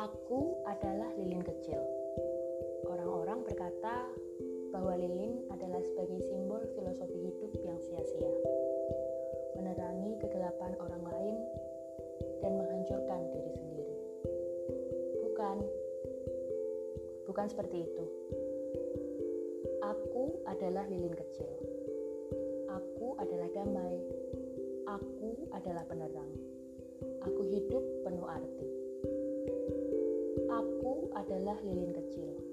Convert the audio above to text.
Aku adalah lilin kecil. Orang-orang berkata bahwa lilin adalah sebagai simbol filosofi hidup yang sia-sia, menerangi kegelapan orang lain dan menghancurkan diri sendiri. Bukan, bukan seperti itu. Aku adalah lilin kecil. Aku adalah damai. Aku adalah penerang. Aku hidup penuh arti. Adalah lilin kecil.